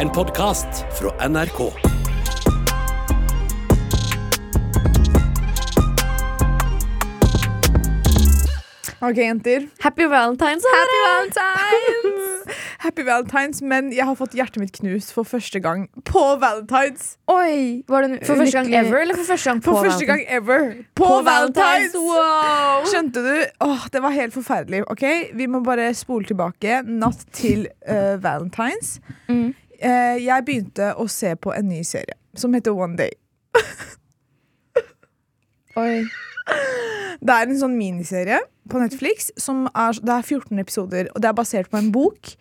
En podkast fra NRK. Ok, jenter. Happy Valentine's. Happy Valentines! Happy Valentines, Men jeg har fått hjertet mitt knust for første gang på Valentines. Oi! Var det en For første gang ever, eller for første gang på For første gang ever. På, På Valentines! Valentines, wow! Skjønte du? Åh, det var helt forferdelig. Ok, Vi må bare spole tilbake. Natt til uh, Valentines. Mm. Eh, jeg begynte å se på en ny serie som heter One Day. Oi. Det er en sånn miniserie på Netflix. Som er, det er 14 episoder, og det er basert på en bok.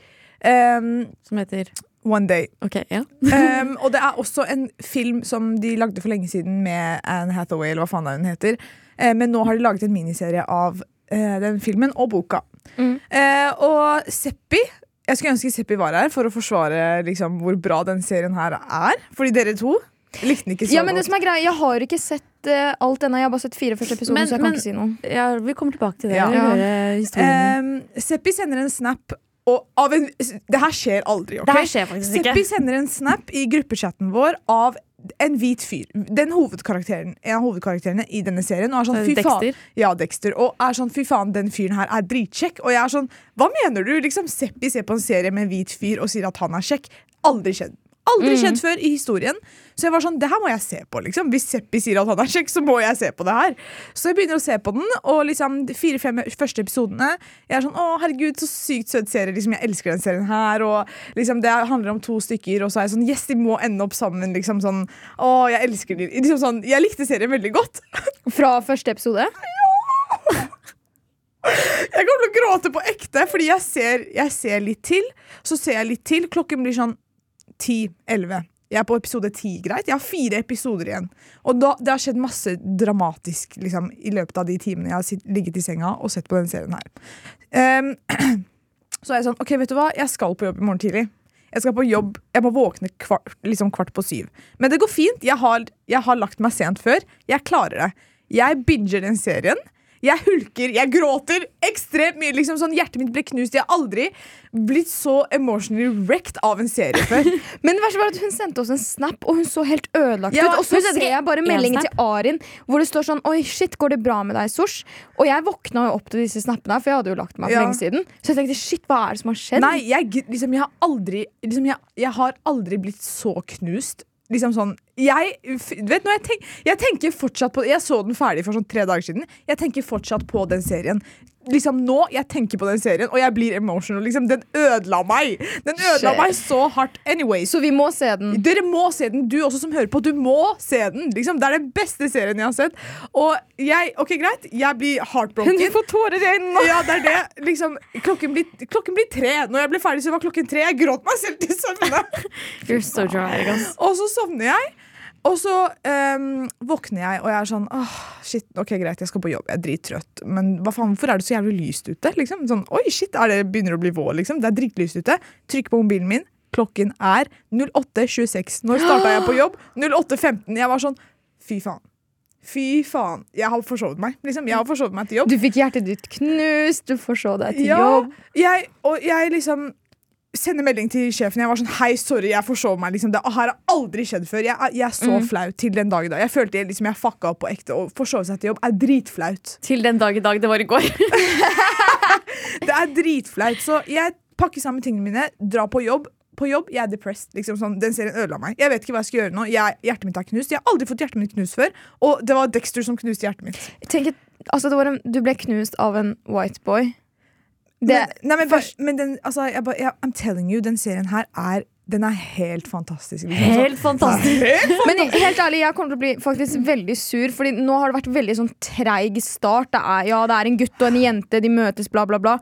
Um, Som heter One Day. Okay, ja. Um, og det er også en film som de lagde for lenge siden med Anne Hathaway, eller hva faen hun heter. Uh, men nå har de laget en miniserie av uh, den filmen og boka. Mm. Uh, og Seppi Jeg skulle ønske Seppi var her for å forsvare liksom, hvor bra den serien her er. Fordi dere to likte den ikke så Ja, men det som er greia, Jeg har ikke sett uh, alt ennå. Jeg har bare sett fire første episoder, Men- så jeg kan ikke si noe. ja. Vi kommer tilbake til det. Ja. Historien. Um, Seppi sender en snap og av en, Det her skjer aldri. ok? det her skjer faktisk ikke. Seppi sender en snap i gruppechatten vår av en hvit fyr. Den hovedkarakteren, En av hovedkarakterene i denne serien. Og er sånn, fy faen, ja, Dexter. Og er sånn, fy faen, den fyren her er dritkjekk. Og jeg er sånn, hva mener du? Liksom, Seppi ser på en serie med en hvit fyr og sier at han er kjekk. Aldri skjedd. Aldri skjedd før i historien. Så jeg var sånn, det her må jeg se på. liksom Hvis Seppi sier at han er kjekk, så må jeg se på det her. Så jeg begynner å se på den, og liksom de fire-fem første episodene Jeg er sånn, å herregud, så sykt søt serie. Liksom, jeg elsker den serien her. Og liksom Det handler om to stykker, og så er jeg sånn Yes, de må ende opp sammen. Liksom sånn, å, jeg elsker de liksom sånn, Jeg likte serien veldig godt. Fra første episode? Ja! Jeg kommer til å gråte på ekte, fordi jeg ser, jeg ser litt til. Så ser jeg litt til. Klokken blir sånn 10-11. Jeg er på episode 10, greit. Jeg har fire episoder igjen. Og da, det har skjedd masse dramatisk liksom, i løpet av de timene jeg har sitt, ligget i senga og sett på denne serien her. Um, så er jeg sånn, ok, vet du hva? Jeg skal på jobb i morgen tidlig. Jeg skal på jobb, jeg må våkne kvart, liksom kvart på syv. Men det går fint. Jeg har, jeg har lagt meg sent før. Jeg klarer det. Jeg binger den serien. Jeg hulker, jeg gråter ekstremt mye. Liksom sånn, hjertet mitt ble knust. Jeg har aldri blitt så emotionally wrecked av en serie før. Men det verste var at hun sendte oss en snap, og hun så helt ødelagt Ja, ut. Og så ser jeg bare meldingen til Arin hvor det står sånn Oi, shit, går det bra med deg, Sosh? Og jeg våkna jo opp til disse snappene, for jeg hadde jo lagt meg for Ja. lenge siden. Så jeg tenkte shit, hva er det som har skjedd? Nei, jeg, liksom, jeg har aldri liksom, jeg, jeg har aldri blitt så knust. Liksom sånn jeg, vet, jeg, tenk, jeg tenker fortsatt på Jeg så den ferdig for sånn tre dager siden. Jeg tenker fortsatt på den serien. Liksom nå, Jeg tenker på den serien, og jeg blir emotional. Liksom, den ødela meg! Den ødela Shit. meg så hardt. Anyway. Så vi må se den. Dere må se den, du også som hører på. Du må se den! Liksom, det er den beste serien jeg har sett. Og jeg, ok greit, jeg blir heartbroken. Hun får tårer i øynene. Ja, det er det. Liksom, klokken, blir, klokken blir tre. Når jeg ble ferdig, så var klokken tre. Jeg gråt meg selv til søvne. You're so dramatic. Og så sovner jeg. Og så um, våkner jeg, og jeg er sånn åh, shit, ok greit, jeg skal på jobb. Jeg er drittrøtt. Men hva faen, hvorfor er det så jævlig lyst ute? Liksom, sånn, Oi, shit, er det begynner å bli vår, liksom. Det er dritlyst ute. Trykker på mobilen min. Klokken er 08.26. Når starta jeg på jobb? 08.15. Jeg var sånn Fy faen. Fy faen. Jeg har forsovet meg. Liksom, jeg har forsovet meg til jobb. Du fikk hjertet ditt knust, du forsov deg til Ja, jobb. jeg, og jeg liksom sender melding til sjefen. Jeg var sånn, hei, sorry, jeg forsov meg. Liksom. Det har aldri skjedd før. Jeg, jeg er så Mm. flau til den dag i dag. Jeg følte jeg, liksom, jeg fucka opp på ekte. Og forsove seg til jobb er dritflaut. Til den dag i dag det var i går. Det er dritflaut. Så jeg pakker sammen tingene mine, drar på jobb. På jobb, Jeg er depressed. Liksom sånn, den serien ødela meg. Jeg vet ikke hva jeg skal gjøre nå. Jeg, hjertet mitt er knust. Jeg har aldri fått hjertet mitt knust før. Og det var Dexter som knuste hjertet mitt. Tenk, altså, en, du ble knust av en white boy. Det, men, nei, men, men den, altså, jeg, jeg, I'm telling you, den serien her er Den er helt fantastisk. Liksom. Helt fantastisk. Helt Men helt ærlig, jeg kommer til å bli faktisk veldig sur, Fordi nå har det vært veldig sånn treig start. Det er, ja, det er en gutt og en jente, de møtes, bla, bla, bla.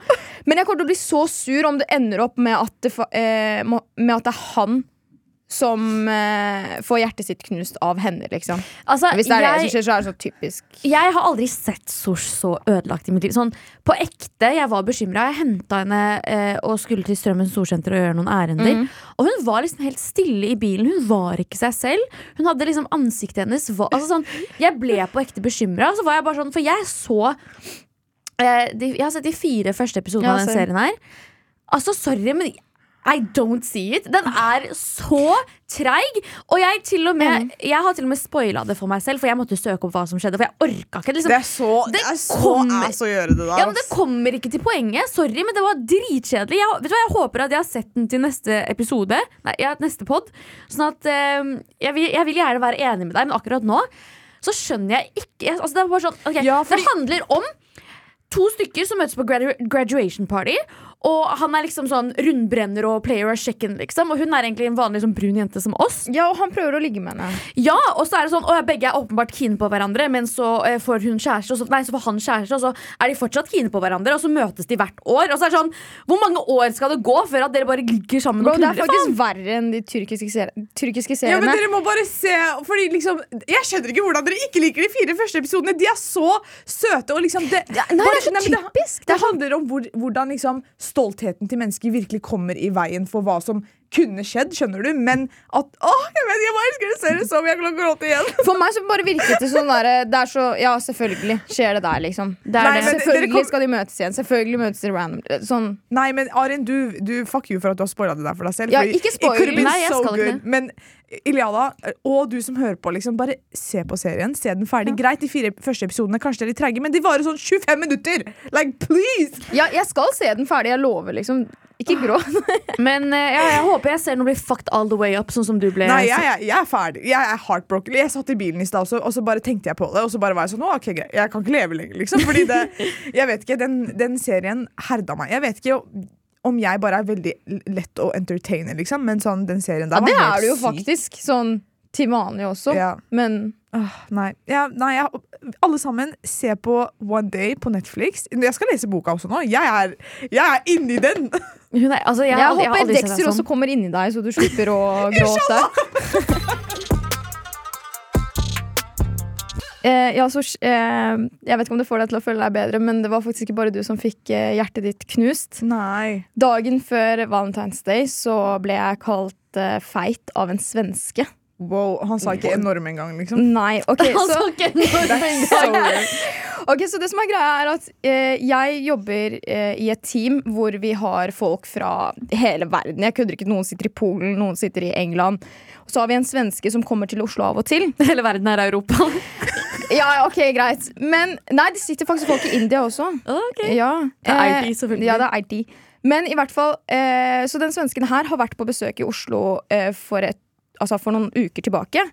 Men jeg kommer til å bli så sur om det ender opp med at det, eh, med at det er han som eh, får hjertet sitt knust av henne, liksom. Altså, Hvis det er det som skjer, så er det så typisk. Jeg har aldri sett Sosh så ødelagt i mitt liv. Sånn, på ekte, Jeg var bekymra. Jeg henta henne eh, og skulle til Strømmen storsenter og gjøre noen ærender. Mm. Og hun var liksom helt stille i bilen. Hun var ikke seg selv. Hun hadde liksom Ansiktet hennes var, altså sånn, Jeg ble på ekte bekymra. Så var jeg bare sånn, for jeg så eh, de, Jeg har sett de fire første episodene Ja, av den serien her. Altså, sorry, men I don't see it. Den er så treig. Og jeg, til og med, jeg har til og med spoila det for meg selv, for jeg måtte søke opp hva som skjedde. For jeg orka ikke. Liksom. Det er så, det Det er så kommer- ass å gjøre det der. Ja, men Det kommer ikke til poenget. Sorry, men det var dritkjedelig. Jeg, vet du hva, jeg håper at jeg har sett den til neste episode. Nei, ja, neste pod Sånn at um, jeg, vil, jeg vil gjerne være enig med deg, men akkurat nå så skjønner jeg ikke altså, Det er bare sånn okay, Ja, fordi- Det handler om to stykker som møtes på gradu graduation party. Og han er liksom sånn rundbrenner og player of chicken, liksom. Og hun er egentlig en vanlig sånn brun jente som oss. Ja, og han prøver å ligge med henne. Ja, og så er det sånn og Begge er åpenbart kine på hverandre, men så eh, får hun kjæreste, og så, nei, så får han kjæreste, og så er de fortsatt kine på hverandre, og så møtes de hvert år. Og så er det sånn, Hvor mange år skal det gå før at dere bare ligger sammen Bro, og det er faktisk faen? verre enn de tyrkiske, ser tyrkiske Ja, men dere må bare se Fordi liksom Jeg skjønner ikke hvordan dere ikke liker de fire første episodene. De er så søte og liksom det, Ja, nei, det er så men det, det handler om hvor, hvordan liksom stoltheten til mennesker virkelig kommer i veien for hva som kunne skjedd, skjønner du? Men at Åh, jeg vet ikke, jeg elsker det serien så mye. Jeg klokker åtte igjen. For meg så bare virket det sånn der, Det er så Ja, selvfølgelig skjer det der, liksom. Det Nei, det. men Selvfølgelig kom- skal de møtes igjen. Selvfølgelig møtes de random. Sånn Nei, men Arin, du, du fuck you for at du har spoila det der for deg selv. Ja, ikke spoil. Nei, jeg so skal ikke good. det. Men Iliada, og du som hører på, liksom, bare se på serien. Se den ferdig. Greit, de fire første episodene kanskje de er litt treige, men de varer sånn 25 minutter! Like, please! Ja, jeg skal se den ferdig. Jeg lover, liksom. Ikke gråt. Men eh, ja, jeg håper jeg ser noe bli fucked all the way up, sånn som du ble. Nei, jeg, jeg, jeg er ferdig. Jeg er heartbroken. Jeg satt i bilen i stad, også, og så bare tenkte jeg på det. Og så bare var jeg sånn, ok, greit, jeg kan ikke leve lenger, liksom. Fordi det, jeg vet ikke, den, den serien herda meg. Jeg vet ikke om jeg bare er veldig lett å entertaine, liksom. Men sånn, den serien der Ja, det er helt du jo syk. faktisk. Sånn til vanlig også. Ja. Men Åh, nei. Ja, nei jeg, alle sammen, se på One Day på Netflix. Jeg skal lese boka også nå. Jeg er, jeg er inni den! Er, altså, jeg, jeg, jeg håper aldri Dexter også sånn. kommer inni deg, så du slipper å gråte. Eh, ja, så, eh, jeg vet ikke om det får deg til å føle deg bedre, men det var faktisk ikke bare du som fikk eh, hjertet ditt knust. Nei. Dagen før Valentine's Day så ble jeg kalt eh, feit av en svenske. Wow, han sa ikke enorm engang, liksom. Nei, ok, Han så. So weird. Så det som er greia er at eh, Jeg jobber eh, i et team hvor vi har folk fra hele verden. Jeg kødder ikke, Noen sitter i Polen, noen sitter i England. Og så har vi en svenske som kommer til Oslo av og til. Hele verden er Europa. Ja, ok, greit Men nei, det sitter faktisk folk i India også. Okay. Ja, Det er eh, IT, selvfølgelig. Ja, det er IT. Men i hvert fall eh, Så den svensken her har vært på besøk i Oslo eh, for, et, altså for noen uker tilbake.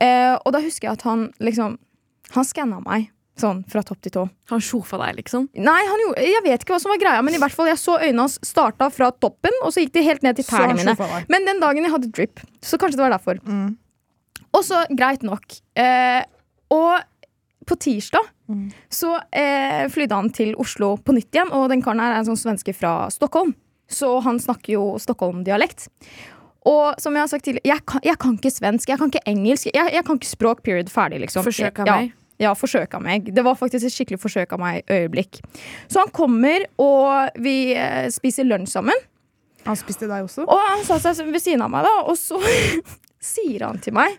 Eh, og da husker jeg at han liksom Han skanna meg sånn fra topp til tå. Han sjofa deg, liksom. Nei, han gjorde, jeg vet ikke hva som var greia, men i hvert fall jeg så øynene hans starta fra toppen, og så gikk de helt ned til tærne mine. Men den dagen jeg hadde drip, så kanskje det var derfor. Mm. Og så, greit nok. Eh, og på tirsdag Mm. så eh, flydde han til Oslo på nytt igjen, og den karen her er en sånn svenske fra Stockholm. Så han snakker jo Stockholm-dialekt. Og som jeg har sagt tidligere, jeg kan, jeg kan ikke svensk, jeg kan ikke engelsk, jeg, jeg kan ikke språk, period, ferdig, liksom. Forsøk av ja. meg. Ja, forsøk av meg. Det var faktisk et skikkelig forsøk av meg øyeblikk. Så han kommer, og vi eh, spiser lunsj sammen. Han spiste deg også? Og han satte seg ved siden av meg, da, og så sier han til meg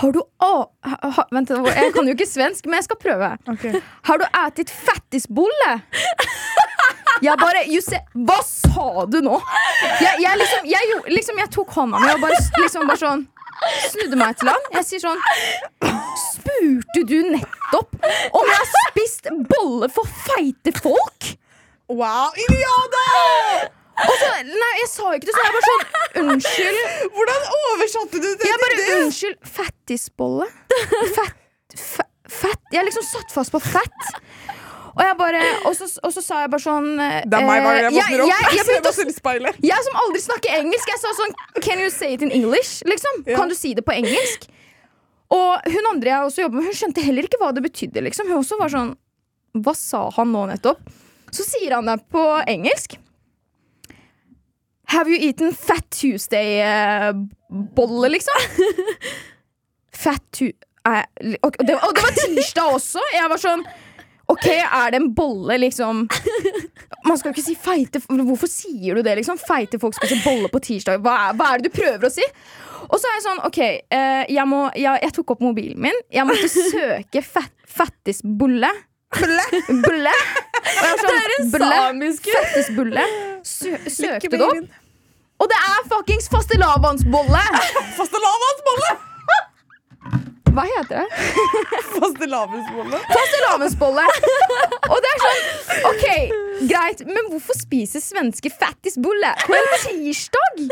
Har du å, Ha, ha, vent, jeg kan jo ikke svensk, men jeg skal prøve. Okay. Har du ätit fattisbolle? Jeg bare Jusse, Hva sa du nå? Jeg, jeg, liksom, jeg, liksom, jeg tok hånda mi og bare, liksom, bare sånn snudde meg til han. Jeg sier sånn Spurte du nettopp om jeg har spist bolle for feite folk? Wow, Iliana! Så, nei, jeg sa ikke det, så jeg bare sånn Unnskyld. Hvordan oversatte du det Jeg bare, til det? unnskyld, fattisbolle? Fett, fa- fett? Jeg liksom satt fast på fett. Og, jeg bare, og, så, og så sa jeg bare sånn Det er meg bare. jeg eh, våkner opp. jeg, jeg, Jeg jeg, i speilet. Jeg som aldri snakker engelsk, jeg sa sånn Can you say it in English? Liksom. Ja. Kan du si det på engelsk? Og hun andre jeg også jobber med, hun skjønte heller ikke hva det betydde. Liksom. Hun også var sånn Hva sa han nå nettopp? Så sier han det på engelsk. Have you eaten Fat Tuesday-bolle, liksom? Fat tu... eh, og, det, og det var tirsdag også. Jeg var sånn OK, er det en bolle, liksom Man skal jo ikke si feite Hvorfor sier du det, liksom? Feite folk spiser bolle på tirsdag. Hva er, hva er det du prøver å si? Og så er jeg sånn, OK, eh, jeg, må, jeg, jeg tok opp mobilen min. Jeg måtte søke fat, fattisbolle. Bulle. Bulle. Var sånn, Det er en bulle, samisk Fattisbulle. sø søkte det opp. Og det er fuckings fastelavnsbolle! Fastelavnsbolle! Hva heter det? Fastelavnsbolle. Fastelavnsbolle. Og det er sånn OK, greit, men hvorfor spiser svenske fattisbolle på en tirsdag?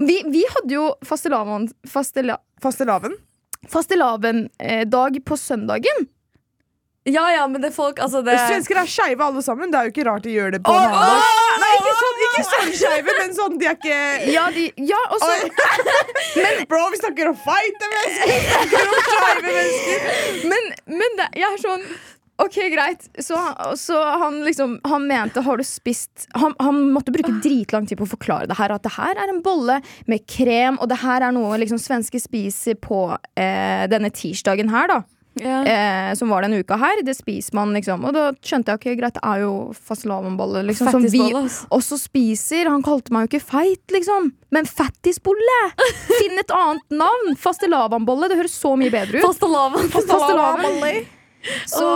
Vi, vi hadde jo fastelavn... Fastela, Fastelavn. fastelavn-dag på søndagen. Ja, ja, men det folk altså det, Svensker er skeive alle sammen. Det er jo ikke rart de gjør det på oh, en dag. Nei, ikke sånn, ikke sånn skeive, men sånn de er ikke Ja, de, ja også... Oi. Bro, vi snakker om feite mennesker! Vi snakker om skeive mennesker. Men, men det, jeg er sånn Ok, greit. Så, så han liksom Han mente har du spist han, han måtte bruke dritlang tid på å forklare det her. At det her er en bolle med krem, og det her er noe liksom svensker spiser på eh, denne tirsdagen her, da. Ja. Eh, som var denne uka her. Det spiser man, liksom. Og da skjønte jeg ok, greit, det er jo fastelavnbolle, liksom. Som vi også spiser. Han kalte meg jo ikke feit, liksom. Men fattisbolle! Finn et annet navn! Fastelavnbolle. Det høres så mye bedre ut. Fastelavn. Fastelavnbolle. Så,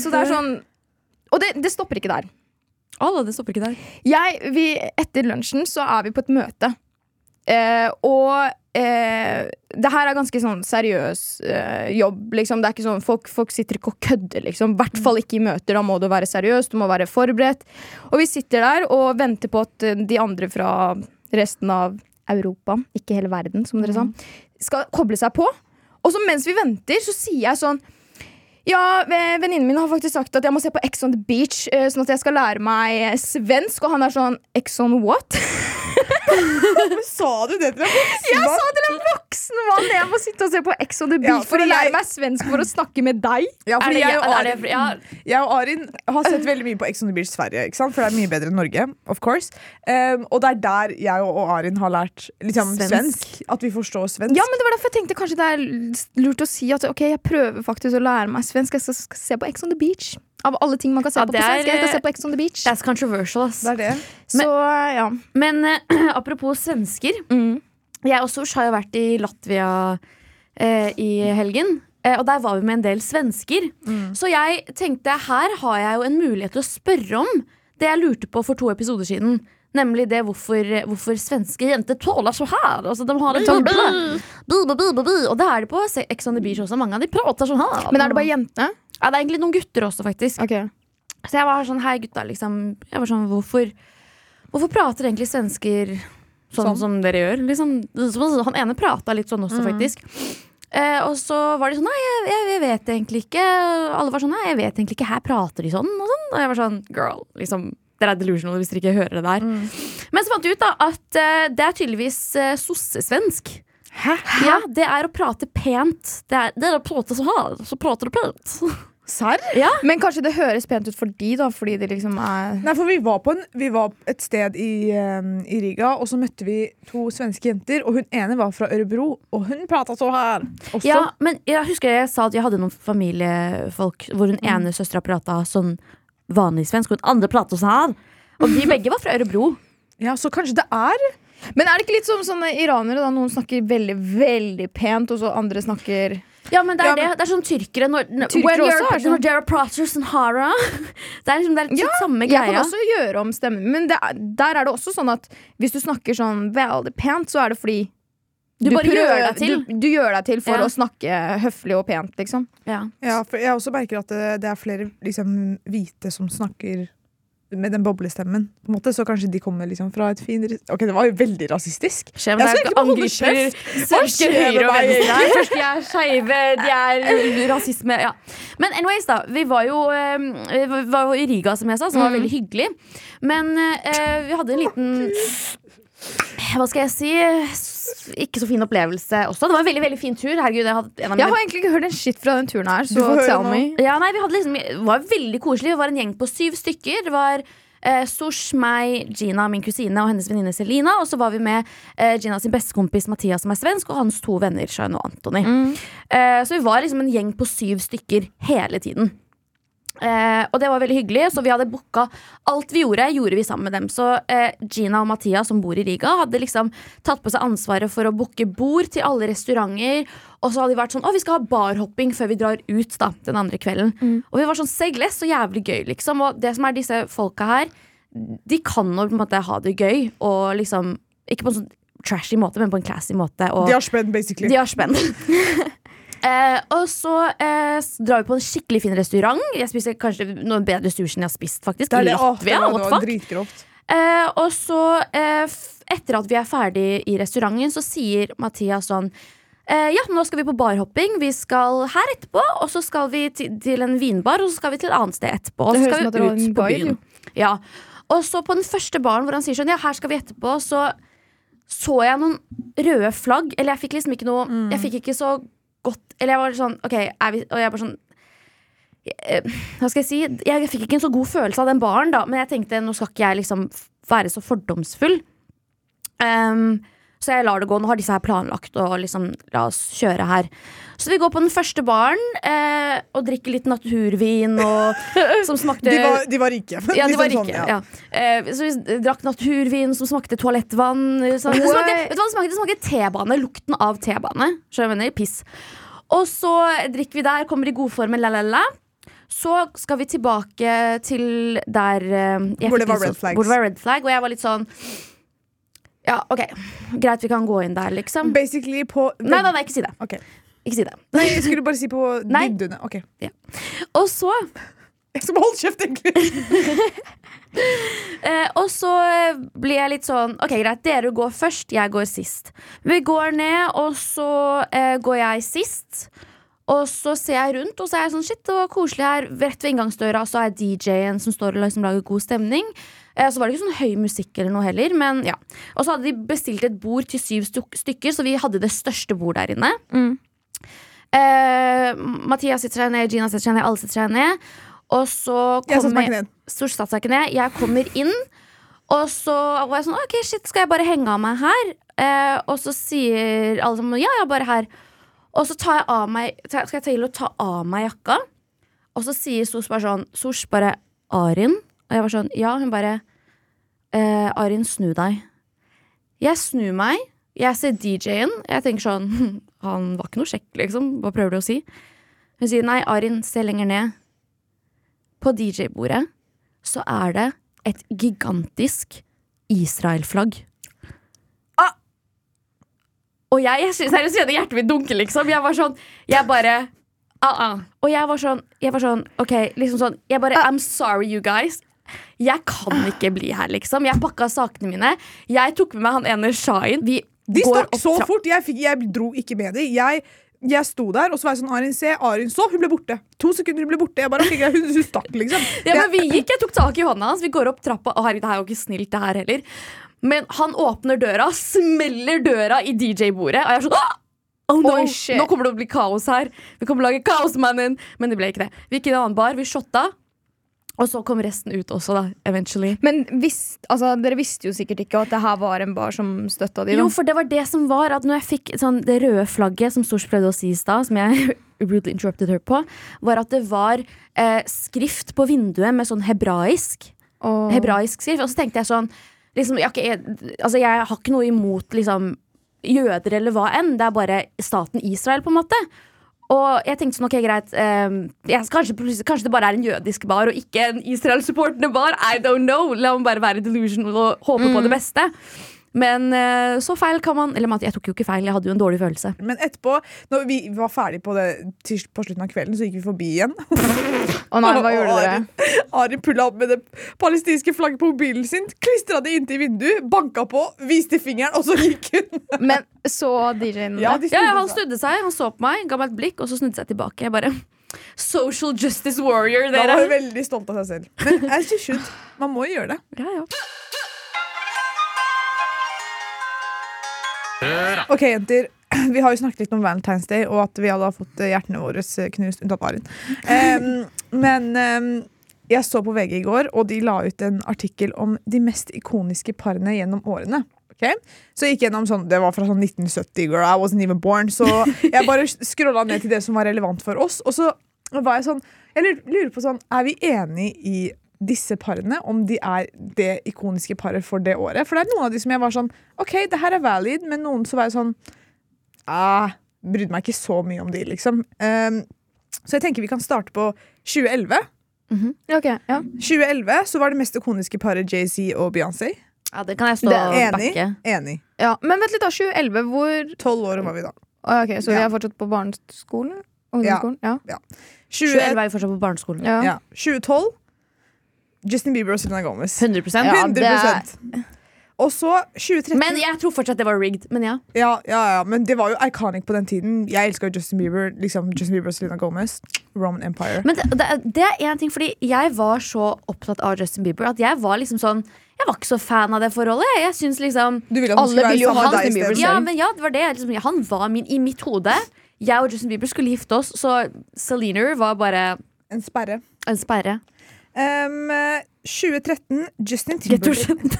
så det er sånn Og det, det stopper ikke der. Alla, det stopper ikke der. Jeg, vi, etter lunsjen så er vi på et møte. Eh, og eh, det her er ganske sånn seriøs eh, jobb. Liksom. Det er ikke sånn, folk, folk sitter ikke og kødder, liksom. I hvert fall ikke i møter. Da må du være seriøs, du må være forberedt. Og vi sitter der og venter på at eh, de andre fra resten av Europa, ikke hele verden, som dere sa, skal koble seg på. Og så mens vi venter, så sier jeg sånn ja, venninnen min har faktisk sagt at jeg må se på Ex on the Beach, eh, sånn at jeg skal lære meg svensk. Og han er sånn Ex on what? Sa du det til en voksen Jeg sa til en voksen mann jeg må sitte og se på Ex on the Ja, Beach for å lære jeg- meg svensk for å snakke med deg. Ja, fordi det, jeg og det, Arin, ja, jeg og Arin har sett veldig mye på Ex on the Beach Sverige, ikke sant? for det er mye bedre enn Norge. Of course um, Og det er der jeg og Arin har lært liksom, Svensk. svensk. At vi forstår svensk. Ja, men det var derfor jeg tenkte kanskje det er lurt å si at ok, jeg prøver faktisk å lære meg svensk. Jeg skal, skal se på Ex on the Beach. Av alle ting man kan se Ja, på det på svensk. Jeg skal se på Ex on the Beach. that's controversial, ass. Det er det. Så ja. Men uh, apropos svensker. Mm. Jeg og Sosh har jo vært i Latvia uh, i helgen. Eh, og der var vi med en del svensker. Så jeg tenkte her har jeg jo en mulighet til å spørre om det jeg lurte på for to episoder siden. Nemlig det hvorfor, hvorfor svenske jenter tåler så her. Altså, de har en sånn bla, bla, bla. Og det er det på Ex on the Beach også. Mange av de prater sånn her. Men er det bare jentene? Ja, det er egentlig noen gutter også, faktisk. Okay. Så jeg var sånn, hei gutta, liksom Jeg var sånn, hvorfor Hvorfor prater egentlig svensker sånn, Sånn. som dere gjør? Liksom, han ene prata litt sånn også, faktisk. Eh, og så var de sånn, nei, jeg, jeg, jeg vet egentlig ikke. Alle var sånn, nei, jeg vet egentlig ikke. Her prater de sånn og sånn. Og jeg var sånn, girl, liksom dere er delusional hvis dere ikke hører det der. Men så fant vi ut da at uh, det er tydeligvis uh, sossesvensk. Hæ? Ja, det er å prate pent. Det er, det er å prate så hard så prater du pent. Serr? Ja. Men kanskje det høres pent ut for de, da, fordi det liksom er Nei, for vi var, på en, vi var et sted i, um, i Riga, og så møtte vi to svenske jenter. Og hun ene var fra Ørebro, og hun prata så her også. Ja, men jeg husker jeg sa at jeg hadde noen familiefolk hvor hun ene søstera prata sånn vanlig svensk, og hun andre prata sånn her. Og de begge var fra Ørebro. Ja, så kanskje det er Men er det ikke litt som sånne iranere? da Noen snakker veldig veldig pent, og så andre snakker Ja, men det er Ja, men- det. Det er sånn tyrkere når, Tyrkere også er sånn. Prater sånn hara. Det er liksom det er litt Ja, samme Jeg kan også gjøre om stemmen, men det, er- der er det også sånn at hvis du snakker sånn veldig pent, så er det fordi Du bare gjør deg til. Du, du gjør deg til for Ja. å snakke høflig og pent, liksom. Ja. Ja, for jeg også merker at det, det er flere liksom, hvite som snakker med den boblestemmen. På en måte, så kanskje de kommer liksom fra et finere Ok, det var jo veldig rasistisk. Skjer, Jeg skal ikke angriper kjeft. svenske Hva skjer høyre med og meg venstre. Først de er skeive, de er rasisme. Ja. Men anyways, da. Vi var jo, eh, vi var jo i Riga, som jeg sa, som var veldig hyggelig. Men eh, vi hadde en liten hva skal jeg si Ikke så fin opplevelse også. Det var en veldig veldig fin tur. Herregud, jeg hadde en av Jeg har egentlig ikke hørt en shit fra den turen her, så tell me. ja, nei, vi hadde liksom, Det var veldig koselig. Vi var en gjeng på syv stykker. Det var eh, Sosh, meg, Gina, min kusine og hennes venninne Selina. Og så var vi med eh, Gina sin bestekompis Mathias, som er svensk, og hans to venner, Shain og Anthony. Eh, så vi var liksom en gjeng på syv stykker hele tiden. Eh, og det var veldig hyggelig. Så vi hadde booka alt vi gjorde, gjorde vi sammen med dem. Så eh, Gina og Mathias, som bor i Riga, hadde liksom tatt på seg ansvaret for å booke bord til alle restauranter. Og så hadde de vært sånn Å, vi skal ha barhopping før vi drar ut da, den andre kvelden. Og vi var sånn Segles, så jævlig gøy, liksom. Og det som er disse folka her De kan nå på en måte ha det gøy, og liksom Ikke på en sånn trashy måte, men på en classy måte. Og De har spenn, basically. de har spenn. Eh, og så eh, drar vi på en skikkelig fin restaurant. Jeg spiser kanskje noe bedre sushi enn jeg har spist, faktisk. det er det. Latvia. var, det. Eh, og så, eh, etter at vi er ferdig i restauranten, så sier Mathias sånn eh, Ja, nå skal vi på barhopping. Vi skal her etterpå, og så skal vi til, en vinbar, og så skal vi til et annet sted etterpå. Og så skal vi ut på guide, byen. Ja. Og så på den første baren hvor han sier sånn Ja, her skal vi etterpå, så så jeg noen røde flagg. Eller jeg fikk liksom ikke noe Jeg fikk ikke så godt Eller jeg var sånn OK, er vi Og jeg bare sånn eh, Hva skal jeg si? Jeg fikk ikke en så god følelse av den baren, da, men jeg tenkte nå skal ikke jeg liksom være så fordomsfull. Ehm, så jeg lar det gå. Nå har disse her planlagt, å liksom la oss kjøre her. Så vi går på den første baren eh, og drikker litt naturvin og, som smakte De var, de var rike. ja, de var Liksom rike. sånn, ja. Eh, så vi drakk naturvin som smakte toalettvann. Så det, smakte, vet du hva det smakte? Det smakte T-bane. Lukten av T-bane. Skjønner? Piss. Og så drikker vi der, kommer i godformen, la-la-la. Så skal vi tilbake til der eh, Hvor det var red sånn- flags. Hvor det var red flag, og jeg var litt sånn Ja, OK. Greit, vi kan gå inn der, liksom. Basically på Nei, nei, nei, ikke si det. Okay. Ikke si det. Nei, jeg skulle bare si på vinduene. Ok. Og så Jeg skal bare holde kjeft, egentlig. Eh, og så eh, blir jeg litt sånn Ok, greit, dere går først, jeg går sist. Vi går ned, og så eh, går jeg sist. Og så ser jeg rundt, og så er jeg sånn Shit, det var koselig her. Rett ved inngangsdøra så er DJ-en som står og liksom lager god stemning. Eh, så var det ikke sånn høy musikk eller noe heller, men ja. Og så hadde de bestilt et bord til syv stykker, så vi hadde det største bordet der inne. Mm. Eh, Mathias sitter seg ned, Gina sitter seg ned, alle sitter seg ned. Og så kommer ikke ned. Jeg kommer inn, og så var jeg sånn Ok, shit, skal jeg bare henge av meg her? Eh, og så sier alle sammen ja, ja, bare her. Og så tar jeg av meg skal jeg til å ta av meg jakka, og så sier Sos bare sånn Sos bare Arin. Og jeg var sånn Ja, hun bare eh, Arin, snu deg. Jeg snur meg. Jeg ser DJ-en. Jeg tenker sånn «Hm, Han var ikke noe kjekk, liksom. Hva prøver du å si? Hun sier nei, Arin, se lenger ned. På DJ-bordet så er det et gigantisk Israel-flagg. Ah! Og jeg, jeg seriøst kjenner hjertet mitt dunke, liksom. Jeg var sånn Jeg bare ah, ah. Og jeg var sånn, jeg var sånn OK, liksom sånn Jeg bare I'm sorry, you guys. Jeg kan ikke bli her, liksom. Jeg pakka sakene mine. Jeg tok med meg han ene Shahin. Vi De går stakk så fort. Jeg, fikk, jeg dro ikke med dem. Jeg, jeg sto der, og så var jeg sånn Arin, se. Arin så. Hun ble borte. To sekunder, hun ble borte. Jeg bare, jeg, hun, hun stakk, liksom. Ja, men vi gikk, Jeg tok tak i hånda hans. Vi går opp trappa. Å, herregud, det er jo ikke snilt, det her heller. Men han åpner døra, smeller døra i DJ-bordet, og jeg er sånn «Åh! Oh no, oh. Nå kommer det å bli kaos her. Vi kommer til å lage Kaosmannen. Men det ble ikke det. Vi gikk i en annen bar, vi shotta. Og så kom resten ut også, da. Eventually. Men visst, altså, dere visste jo sikkert ikke at det her var en bar som støtta de. da. Jo, for det var det som var at når jeg fikk sånn, det røde flagget, som Stors prøvde å si i stad, som jeg rudely interrupted her på, var at det var eh, skrift på vinduet med sånn hebraisk. Oh. hebraisk skrift. Og så tenkte jeg sånn liksom, jeg, jeg, altså, jeg har ikke noe imot liksom, jøder eller hva enn. Det er bare staten Israel, på en måte. Og jeg tenkte sånn, ok, greit um, yes, kanskje, kanskje det bare er en jødisk bar og ikke en Israel-supportende bar. I don't know. La meg bare være delusional og håpe på det beste. Men eh, så feil kan man Eller jeg tok jo ikke feil, jeg hadde jo en dårlig følelse. Men etterpå, når vi var ferdig på, det, på slutten av kvelden, så gikk vi forbi igjen. Å nei, hva gjorde dere? Ari pulla opp med det palestinske flagget på mobilen sin, klistra det inntil vinduet, banka på, viste fingeren, og så gikk hun. Men så DJ-en Ja, de Ja, Han snudde seg, han så på meg, ga meg et blikk, og så snudde seg tilbake. Jeg bare Social justice warrior, Da var hun veldig stolt av seg selv. Men jeg synes ut, Man må jo gjøre det. Ja, ja. Ok, jenter. Vi har jo snakket litt om Valentine's Day, og at vi alle har fått eh, hjertene våre knust, unntatt Arin. Um, men um, jeg så på VG i går, og de la ut en artikkel om de mest ikoniske parene gjennom årene. Okay? Så jeg gikk gjennom sånn, Det var fra sånn 1970, girl, I wasn't even born. Så jeg bare scrolla ned til det som var relevant for oss. Og så var jeg sånn Jeg lurer på sånn Er vi enig i disse parene, om de er det ikoniske paret for det året? For det er noen av de som jeg var sånn OK, det her er valid, men noen så var jeg sånn ah, Brydde meg ikke så mye om de, liksom. Um, så jeg tenker vi kan starte på 2011. Ok, ja. 2011 så var det mest ikoniske paret Jay-Z og Beyoncé. Ja, det kan jeg stå og enig. Enig. ja. Men vent litt, da. 2011, hvor Tolv år var vi da. Ok, Så vi er fortsatt på barneskolen? Ungdomsskolen? Ja. 20, 2011 er vi fortsatt på barneskolen. ja. ja. 2012 Justin Bieber og Selena Gomez. 100 Ja, 100 det Og så 2013 Men jeg tror fortsatt det var rigged. Men ja. ja, ja, ja, men det var jo iconic på den tiden. Jeg elska Justin Bieber. Liksom Justin Bieber og Selena Gomez. Roman Empire. Men det, det, det er én ting, fordi jeg var så opptatt av Justin Bieber at jeg var liksom sånn Jeg var ikke så fan av det forholdet. Jeg synes liksom Du ville at han Alle ville jo ha deg Justin Bieber. Ja, men ja, det var det. Liksom, han var min i mitt hode. Jeg og Justin Bieber skulle gifte oss, så Selena var bare En sperre. en sperre. Um, 2013 Justin Timberlake.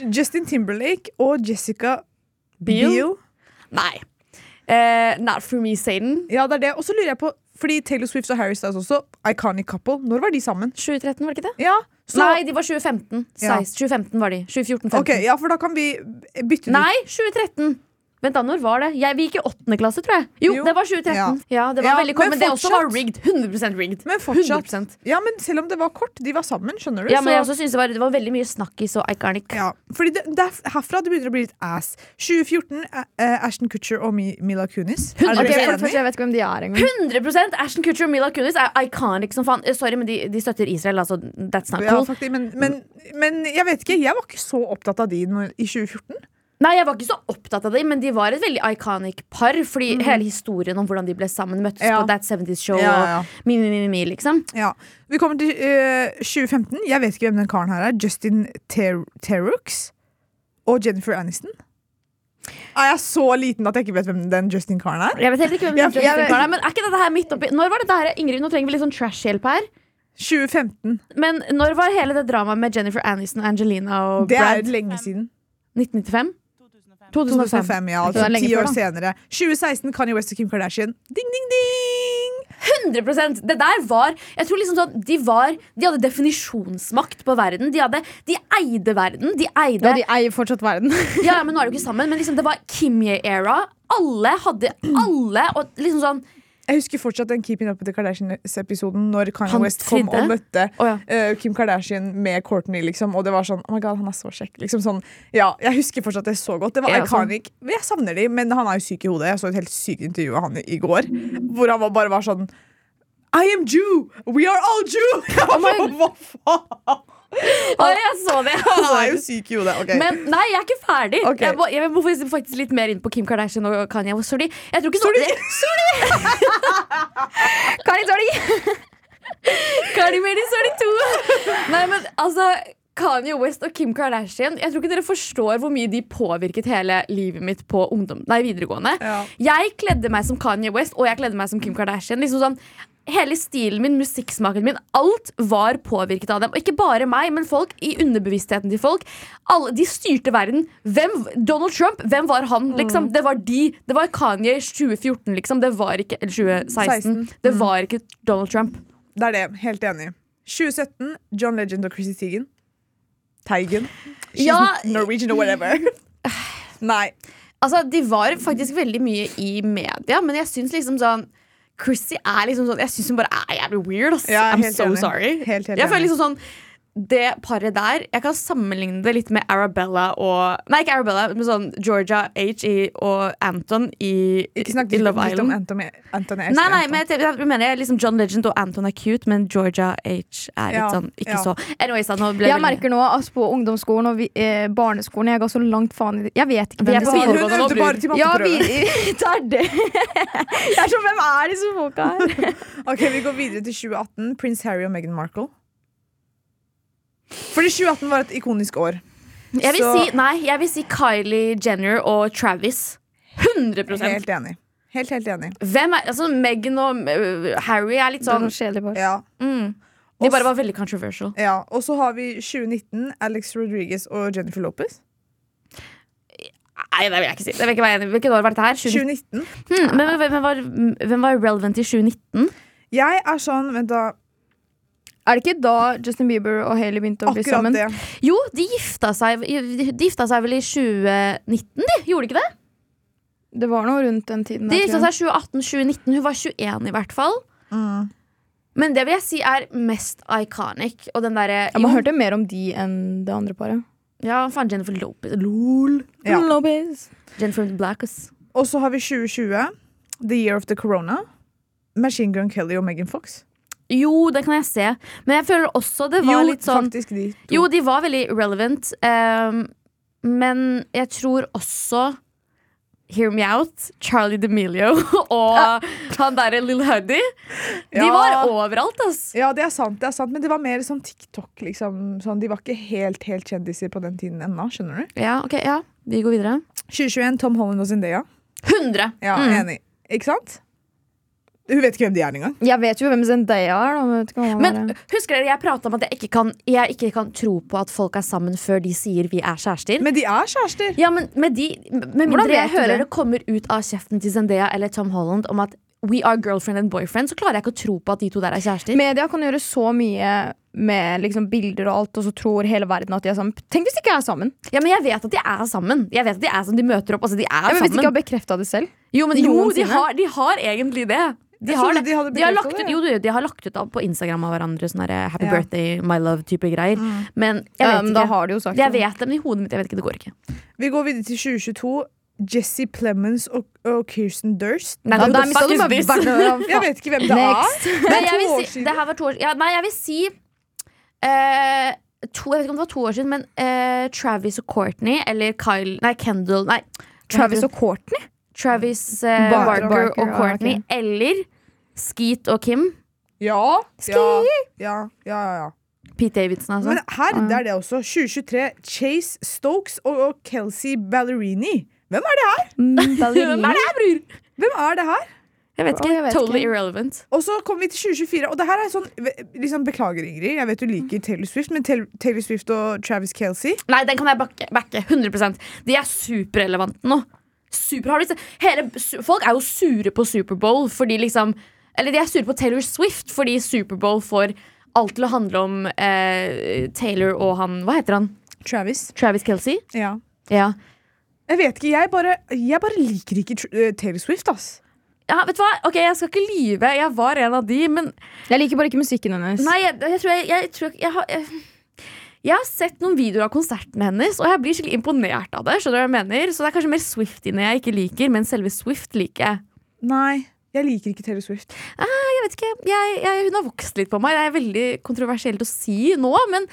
Justin Timberlake og Jessica Biel? Biel. Nei. Uh, not for me, Satan. Ja, det er det. Og så lurer jeg på Fordi Taylor Swift og Harry Styles også, iconic couple. Når var de sammen? 2013, var det ikke det? Ja, så, Nei, de var 2015. Ja. 2015 var de. 2014-15. Ok, ja, for da kan vi bytte Nei, 2013. Vent da, når var det? Jeg, vi gikk i åttende klasse, tror jeg. Jo, Jo. det var 2013. Ja, det var Ja, veldig kort, men men, det også var rigged. 100% rigged. Men fortsatt. 100%. Ja, men selv om det var kort, de var sammen, skjønner du? Ja, men så- jeg også synes det var, det var veldig mye snakkis og iconic. Ja, fordi det, det er herfra det begynner å bli litt ass. 2014, uh, Ashton Kutcher og Mi, Mila Kunis. 100%. Okay, for det Jeg vet ikke hvem de er engang. 100 Ashton Kutcher og Mila Kunis er iconic som faen. Eh, Sorry, men de, de støtter Israel, altså. That's not Ja, faktisk, men, men, men jeg vet ikke, jeg var ikke så opptatt av de i 2014. Nei, jeg var ikke så opptatt av dem, men de var et veldig iconic par. Fordi hele historien om hvordan de ble sammen, møttes Ja. på That 70's Show Ja, ja. og mi, mi, mi, mi, liksom. Ja. Vi kommer til uh, 2015. Jeg vet ikke hvem den karen her er. Justin Ter Terrux og Jennifer Aniston. Er jeg så liten at jeg ikke vet hvem den Justin-karen er? Jeg vet heller ikke hvem den Justin Bieber er, men er ikke dette her midt oppi Når var dette her, Ingrid, nå trenger vi litt sånn trash-hjelp her. 2015. Men når var hele det dramaet med Jennifer Aniston, Angelina og Brad? Det er lenge siden. 1995? 2005. 2005, ja. Altså ti år da. senere. 2016 Kanye West og Kim Kardashian. Ding, ding, ding! 100% Det der var Jeg tror liksom sånn De var De hadde definisjonsmakt på verden. De, hadde, de eide verden. De eide Ja, de eier fortsatt verden. Ja, ja, men nå er de ikke sammen. Men liksom det var Kimye-era. Alle hadde Alle og liksom sånn Jeg husker fortsatt den Keeping Up With The Kardashians-episoden når Kanye Han West kom tridde? og møtte oh, ja. uh, Kim Kardashian med Courtney, liksom. Og det var sånn Oh my god, han er så kjekk. Liksom sånn, ja, jeg husker fortsatt det så godt. Det var iconic. Jeg savner de, men han er jo syk i hodet. Jeg så et helt sykt intervju av han i, går, hvor han var, bare var sånn I am Jew! We are all Jew! Oh sånn, Hva faen? Å, jeg så det! Han er jo syk i hodet. Okay. Men nei, jeg er ikke ferdig. Okay. Jeg, må, jeg må faktisk- litt mer inn på Kim Kardashian og Kanye. Sorry. Jeg tror ikke så, Kari, sorry. Kari Mary, sorry to. Nei, men altså Kanye West og Kim Kardashian Jeg tror ikke dere forstår hvor mye de påvirket hele livet mitt på ungdom, nei, videregående. Ja. Jeg kledde meg som Kanye West, og jeg kledde meg som Kim Kardashian. Liksom sånn, hele stilen min, musikksmaken min, alt var påvirket av dem. Og ikke bare meg, men folk i underbevisstheten til folk. Alle, de styrte verden. Hvem, Donald Trump, hvem var han? Liksom? Det var de. Det var Kanye 2014, liksom. Det var ikke Eller 2016. 16. Det var ikke Donald Trump. Det er det. Helt enig. 2017 John Legend og Chrissy Teigen. Teigen. She's Ja. Norwegian or whatever. Nei. Altså, De var faktisk veldig mye i media, men jeg syns liksom sånn Chrissy er liksom sånn Jeg syns hun bare er jævlig weird. Ass. Ja, I'm so enig. sorry. Helt, helt jeg føler liksom sånn det paret der Jeg kan sammenligne det litt med Arabella og Nei, ikke Arabella, men sånn Georgia H i, og Anton i, Ikke snakk i Love om Island. Anthony. Anthony jeg Nei, nei, Anton. men jeg, jeg, mener jeg liksom John Legend og Anton er cute, men Georgia H er litt Ja, sånn ikke ja. så Anyways, da, nå ble Jeg det merker nå altså på ungdomsskolen og vi, eh, barneskolen Jeg ga så langt faen i det. Jeg vet ikke Vi er hvem på disse Hun øvde bare til Ja, vi, tar det er det. Jeg er sånn, Hvem er disse folka her? Ok, Vi går videre til 2018. Prins Harry og Meghan Markle. Fordi 2018 var et ikonisk år. Jeg vil Så- si, nei, jeg vil si Kylie Jenner og Travis. 100% Helt enig. Helt, helt enig. Hvem er, altså Meghan og øh, Harry er litt sånn kjedelige. Ja. mm, De bare var veldig controversial. ja. Og så har vi 2019. Alex Rodriguez og Jennifer Lopez. Nei, det vil jeg ikke si. Det vil jeg ikke være enig. Hvilket år var dette her? 2019? 2019. Hmm, men hvem, var, hvem var relevant i 2019? Jeg er sånn Vent, da. Er det ikke da Justin Bieber og Hailey begynte å bli Akkurat sammen? det. Jo, de gifta seg De gifta seg vel i 2019, de? Gjorde de ikke det? Det var noe rundt den tiden. De gifta seg 2018-2019. Hun var 21 i hvert fall. Mm. Men det vil jeg si er mest iconic. Og den derre Ja, Man hørte mer om de enn det andre paret. Ja, faen, Jennifer Lopez. Lol. Ja. Lopez. Jennifer Blackus. Og så har vi 2020. The Year of the Corona. Machine Gun Kelly og Megan Fox. Jo, det kan jeg se. Men jeg føler også det var litt sånn faktisk de to. Jo, de var veldig relevant. Um, men jeg tror også Hear Me Out, Charlie D'Amelio og han derre Lill Huddy. De Ja. var overalt, ass. Ja, det er sant, det er sant, men det var mer sånn TikTok. liksom sånn, De var ikke helt helt kjendiser på den tiden ennå. skjønner du? Ja, ok, ja, vi går videre. 2021, Tom Holland og Zendaya. 100! Ja, Mm. Enig. Ikke sant? Hun vet ikke hvem de er engang. Jeg vet jo hvem Zendaya er. Men vet ikke Men er. husker dere jeg prata om at jeg ikke, kan, jeg ikke kan tro på at folk er sammen før de sier vi er kjærester? Men de er kjærester. Ja, men med, de, med mindre jeg hører det? det kommer ut av kjeften til Zendaya eller Tom Holland om at we are girlfriend and boyfriend, så klarer jeg ikke å tro på at de to der er kjærester. Media kan gjøre så mye med liksom bilder og alt, og så tror hele verden at de er sammen. Tenk hvis de ikke er sammen! Ja, men jeg vet at de er sammen. Jeg vet at De er sammen, de møter opp. Altså, de er Ja, men Hvis de ikke har bekrefta det selv. Jo, men jo, de har, de har egentlig det. De har, de De har, lagt ut, jo, de har lagt ut på Instagram av hverandre sånn Happy Ja. birthday, my love-type greier. Mm. Men jeg vet da ikke. har de jo sagt Jeg vet det, men i hodet mitt jeg vet ikke, det går ikke. Vi går videre til 2022. Jesse Plemons og, og Kirsten Durst. Nei, da, da, da, da, Jeg vet ikke hvem det Next. er. Nei, jeg vil si, det her var to år ja, Nei, jeg vil si uh, to, Jeg vet ikke om det var to år siden, men uh, Travis og Courtney eller Kyle Nei, Kendall Nei, Travis og Courtney? Travis eh, Barker. Barker og Courtney. ah, okay. Eller Skeet og Kim. Ja. Ja, ja, ja, ja. Pete Davidson, altså. Men her, det er det også. 2023. Chase Stokes og, og Kelsey Ballerini. Hvem er det her? Hvem er det her, bror? Hvem er det her? Jeg vet ikke. jeg vet totally ikke. irrelevant. Og så kommer vi til 2024, og det her er sånn liksom, Beklager, Ingrid, jeg vet du liker Taylor Swift, men Taylor Taylor Swift og Travis Kelsey Nei, den kan jeg backe. backe 100% De er superrelevante nå. Super, har hele, folk er jo sure på Superbowl fordi liksom Eller de er sure på Taylor Swift fordi Superbowl får alt til å handle om eh, Taylor og han Hva heter han? Travis. Travis Kelsey? Ja. Ja. Jeg vet ikke, jeg bare, jeg bare liker ikke eh, Taylor Swift, ass. ja, vet du hva? Ok, Jeg skal ikke lyve. Jeg var en av de, men Jeg liker bare ikke musikken hennes. Nei, jeg, jeg tror jeg, jeg, tror jeg, jeg, har, jeg, har sett noen videoer av konserten hennes, og jeg blir skikkelig imponert av det. Skjønner du hva jeg mener? Så det er kanskje mer Swiftiene jeg ikke liker, men selve Swift liker jeg. Nei, jeg liker ikke Taylor Swift. Jeg vet ikke, jeg, jeg, Hun har vokst litt på meg. Det er veldig kontroversielt å si nå, men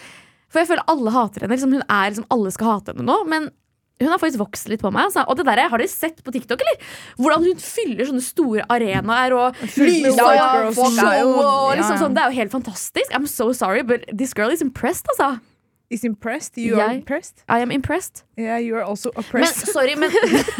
for jeg føler alle hater henne. Liksom, hun er liksom, Alle skal hate henne nå, men hun har faktisk vokst litt på meg. Altså. Og det der, Har dere sett på TikTok, eller? Hvordan hun fyller sånne store arenaer og lyser og show. jo- Og liksom, sånn, det er jo helt fantastisk. I'm so sorry, but this girl is impressed, altså. Is impressed. You are Jeg- impressed. I am impressed. Yeah, you are also Men oppressed. sorry, men,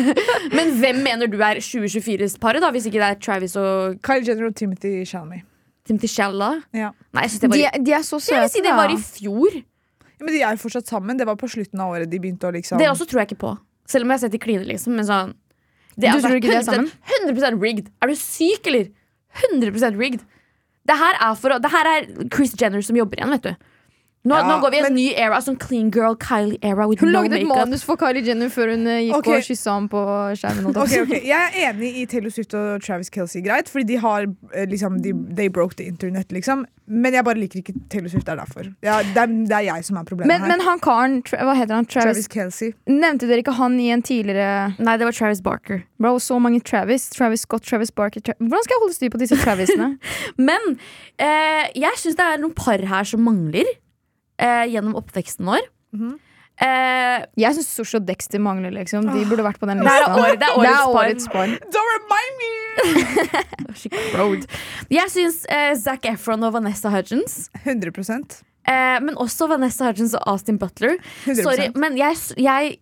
men hvem mener du er 2024-paret, da? Hvis ikke det er Travis og Kyle Jenner og Timothy Shalmy. Timothy Shalla? Ja. Nei, jeg synes det var De, i, de er så søte. jeg vil si det var i fjor. Ja, Men de er jo fortsatt sammen. Det var på slutten av året de begynte å liksom Det også tror jeg ikke på. Selv om jeg har sett de kline, liksom. Men sånn det Du tror ikke de er 100%, 100 rigged. Er du syk, eller? 100% rigged. Det her er, for, å- det her er Chris Jenner som jobber igjen, vet du. Nå, Ja, nå går vi i en men- ny era, sånn clean girl Kylie-era with Hun no lagde et manus for Kylie Jenner før hun eh, gikk okay. og kyssa ham på skjermen. Okay, Ok, jeg er enig i Taylor Swift og Travis Kelsey, greit, fordi de har eh, liksom de, They broke the internet, liksom. Men jeg bare liker ikke Taylor Swift, det er derfor. Ja, det, er, det er jeg som er problemet Men, her. men han karen, Tra- hva heter han? Travis. Travis Kelsey. Nevnte dere ikke han i en tidligere Nei, det var Travis Barker. Bro, så mange Travis. Travis Scott, Travis Barker Tra Hvordan skal jeg holde styr på disse Travisene? Men eh, jeg syns det er noen par her som mangler eh, gjennom oppveksten vår. Mhm. eh, Jeg syns Sosh og Dexter mangler, liksom. De burde vært på den det, er år, det er Det er årets par. Don't remind me! Jeg syns eh, Zac Efron og Vanessa Hudgens 100 Eh, men også Vanessa Hudgens og Austin Butler. 100%. Sorry, men jeg, jeg,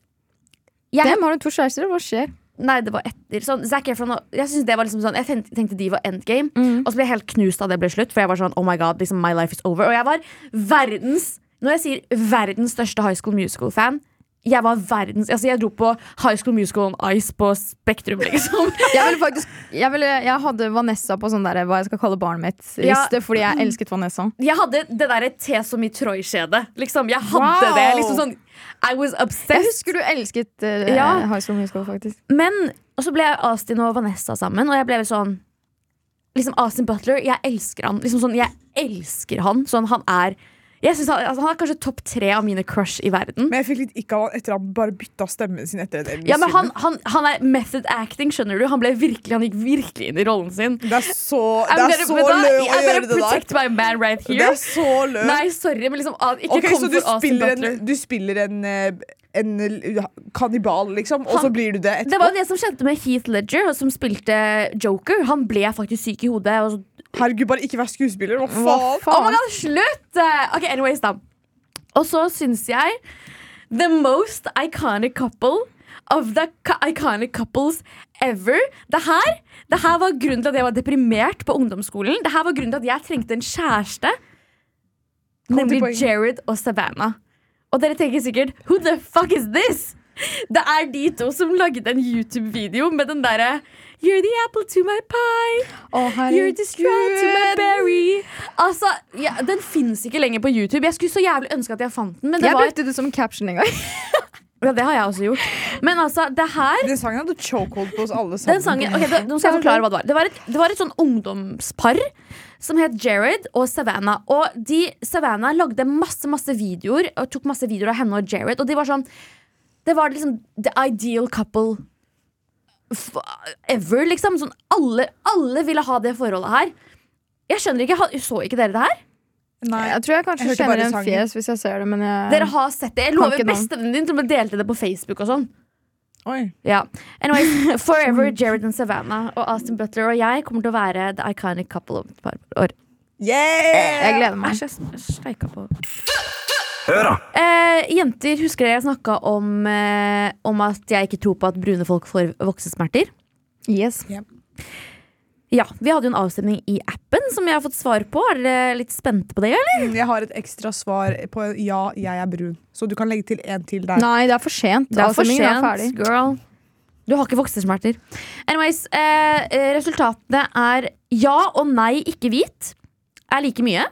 jeg Dem har du to kjærester, hva skjer? Nei, det var etter. Sånn, Zac Efron og, Jeg det var liksom sånn Jeg tenkte, tenkte de var endgame, Mm. og så ble jeg helt knust da det ble slutt. For jeg var sånn, oh my god, liksom, my life is over Og jeg var verdens Når jeg sier verdens største High School Musical-fan jeg var verdens Altså jeg dro på High School Musical on Ice på Spektrum, liksom. Jeg, ville faktisk, jeg, ville, jeg hadde Vanessa på sånn der, hva jeg skal kalle barnet mitt-liste, Ja. fordi jeg elsket Vanessa. Jeg hadde det derre T som i Troy-skjedet. Liksom, jeg hadde Wow. det. Liksom sånn I was Jeg husker du elsket uh, Ja. High School Musical, faktisk. Men Og så ble Astin og Vanessa sammen, og jeg ble sånn liksom Astin Butler, jeg elsker han. Liksom sånn, jeg elsker han. Sånn, han er jeg synes han, altså, han er kanskje topp tre av mine crush i verden. Men jeg fikk litt ikke av han etter han bare bytta stemmen sin etter det, Ja, men han, han, han er method acting, skjønner du. Han, virkelig, han gikk virkelig inn i rollen sin. Det er så, det er gonna- så lø å gjøre det der. protect my man right Det er så lø. Nei, sorry, men liksom ah, Ikke okay, kom for Austin Butler. en, du spiller en, eh, en kannibal, liksom, og så blir du det Det var jo det som skjedde med Heath Ledger, som spilte Joker. Han ble faktisk syk i hodet. Og så, Herregud, bare ikke vær skuespiller. Hva Hva faen? oh my god, slutt! Ok, anyways da Og så syns jeg The most iconic couple Of the iconic couples ever Det her, det her var grunnen til at jeg var deprimert på ungdomsskolen. Det her var grunnen til at jeg trengte en kjæreste. Nemlig. Jared og Savannah. Og dere tenker sikkert Who the fuck is this? Det er de to som lagde en YouTube-video med den derre You're the apple to my pie. Oh, You're the straw to my berry. Altså, ja, Den fins ikke lenger på YouTube. Jeg skulle så jævlig ønske at jeg fant den. Men det, Jeg var, brukte det som caption en gang. ja, det har jeg også gjort. Men altså, det her Den sangen hadde chokehold på oss alle sammen. den sangen, ok, da, Nå skal jeg forklare hva det var. Det var et, det var et sånn ungdomspar som het Jared og Savannah. Og de, Savannah lagde masse masse videoer og tok masse videoer av henne og Jared. Og de var sånn Det var liksom the ideal couple ever, liksom. Sånn, alle, alle ville ha det forholdet her. Jeg skjønner ikke, Så ikke dere det her? Nei. Jeg tror jeg kanskje Jeg kjenner en sangen. fjes hvis jeg ser det, men jeg Dere har sett det. Jeg lover bestevennen din som delte det på Facebook og sånn. Oi. Ja. Anyways, Forever Jared and Savannah og Austin Butler og jeg kommer til å være the iconic couple om et par år. Yeah! Jeg gleder meg. Æsj, på. Hør da! Eh, jenter, husker dere jeg snakka om, eh, om at jeg ikke tror på at brune folk får voksesmerter? Yes. Ja, Vi hadde jo en avstemning i appen som jeg har fått svar på. Er dere litt spente på det? eller? Jeg har et ekstra svar på ja, jeg er brun. Så du kan legge til en til der. Nei, det er for sent. Det er for er sent, ferdig. girl. Du har ikke voksesmerter. Anyways, eh, resultatene er ja og nei, ikke hvit. Er like mye.